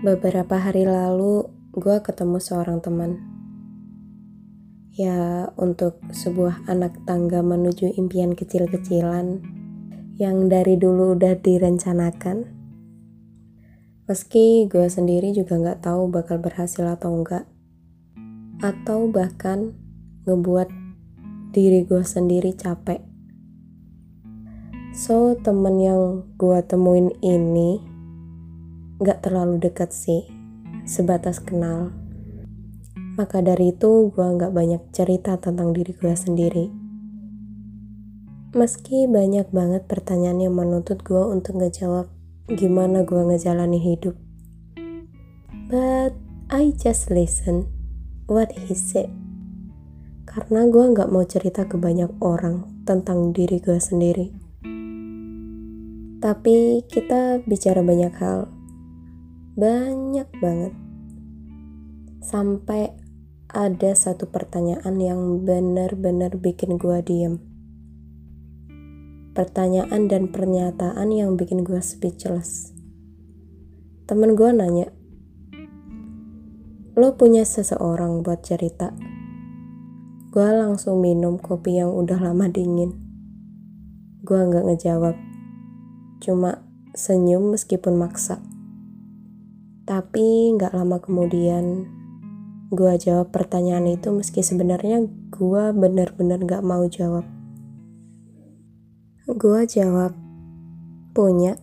Beberapa hari lalu, gue ketemu seorang teman. Ya, untuk sebuah anak tangga menuju impian kecil-kecilan yang dari dulu udah direncanakan. Meski gue sendiri juga gak tahu bakal berhasil atau enggak. Atau bahkan ngebuat diri gue sendiri capek. So, temen yang gue temuin ini gak terlalu dekat sih, sebatas kenal. Maka dari itu gue gak banyak cerita tentang diri gue sendiri. Meski banyak banget pertanyaan yang menuntut gue untuk ngejawab gimana gue ngejalani hidup. But I just listen what he said. Karena gue gak mau cerita ke banyak orang tentang diri gue sendiri. Tapi kita bicara banyak hal banyak banget. Sampai ada satu pertanyaan yang benar-benar bikin gue diem. Pertanyaan dan pernyataan yang bikin gue speechless. Temen gue nanya, lo punya seseorang buat cerita? Gue langsung minum kopi yang udah lama dingin. Gue nggak ngejawab, cuma senyum meskipun maksa. Tapi gak lama kemudian gue jawab pertanyaan itu meski sebenarnya gue bener-bener gak mau jawab. Gue jawab, punya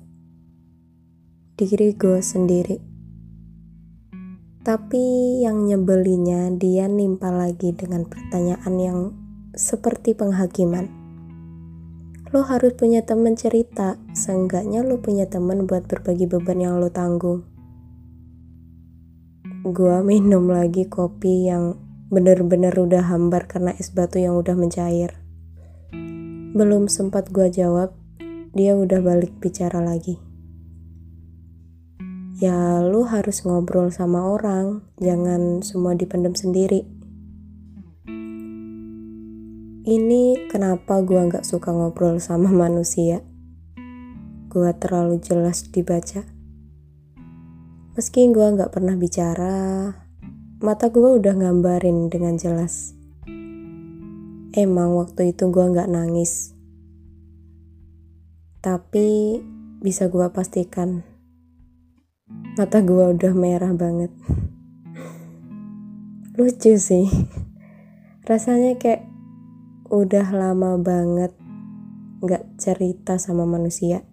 diri gue sendiri. Tapi yang nyebelinya dia nimpa lagi dengan pertanyaan yang seperti penghakiman. Lo harus punya temen cerita, seenggaknya lo punya temen buat berbagi beban yang lo tanggung gue minum lagi kopi yang bener-bener udah hambar karena es batu yang udah mencair. Belum sempat gue jawab, dia udah balik bicara lagi. Ya lu harus ngobrol sama orang, jangan semua dipendam sendiri. Ini kenapa gue gak suka ngobrol sama manusia. Gue terlalu jelas dibaca. Meski gue gak pernah bicara, mata gue udah gambarin dengan jelas. Emang waktu itu gue gak nangis. Tapi bisa gue pastikan, mata gue udah merah banget. Lucu sih. Rasanya kayak udah lama banget gak cerita sama manusia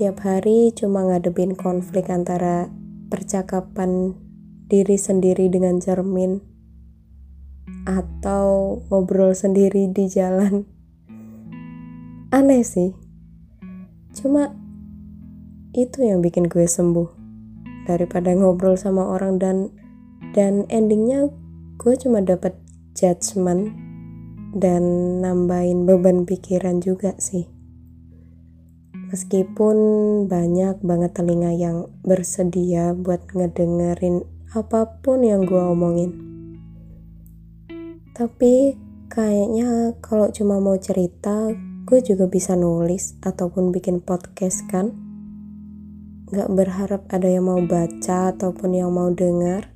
tiap hari cuma ngadepin konflik antara percakapan diri sendiri dengan cermin atau ngobrol sendiri di jalan. Aneh sih. Cuma itu yang bikin gue sembuh daripada ngobrol sama orang dan dan endingnya gue cuma dapat judgement dan nambahin beban pikiran juga sih. Meskipun banyak banget telinga yang bersedia buat ngedengerin apa pun yang gue omongin. Tapi kayaknya kalau cuma mau cerita, gue juga bisa nulis ataupun bikin podcast kan. Gak berharap ada yang mau baca ataupun yang mau dengar.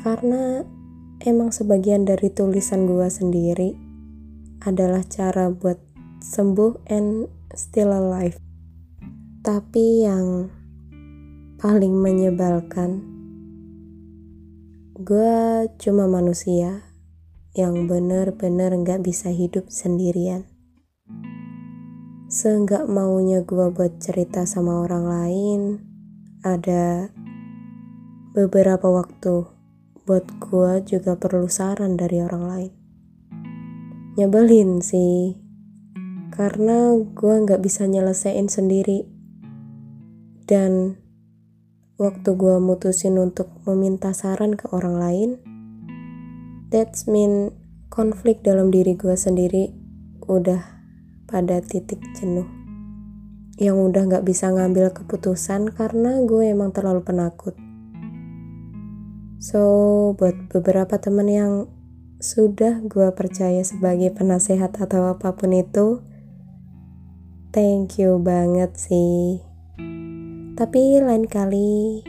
Karena emang sebagian dari tulisan gue sendiri adalah cara buat sembuh and still alive. Tapi yang paling menyebalkan, gue cuma manusia yang bener-bener gak bisa hidup sendirian. Seenggak maunya gue buat cerita sama orang lain, ada beberapa waktu buat gue juga perlu saran dari orang lain. Nyebelin sih, karena gue nggak bisa nyelesain sendiri. Dan waktu gue mutusin untuk meminta saran ke orang lain that's mean konflik dalam diri gue sendiri udah pada titik jenuh. Yang udah nggak bisa ngambil keputusan karena gue emang terlalu penakut. So buat beberapa temen yang sudah gue percaya sebagai penasehat atau apa pun itu thank you banget sih Tapi lain kali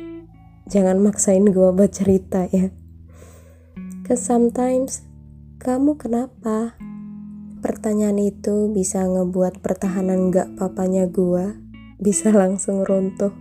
jangan maksain gue buat cerita ya. Cause sometimes kamu kenapa? Pertanyaan itu bisa ngebuat pertahanan gak papanya gue bisa langsung runtuh.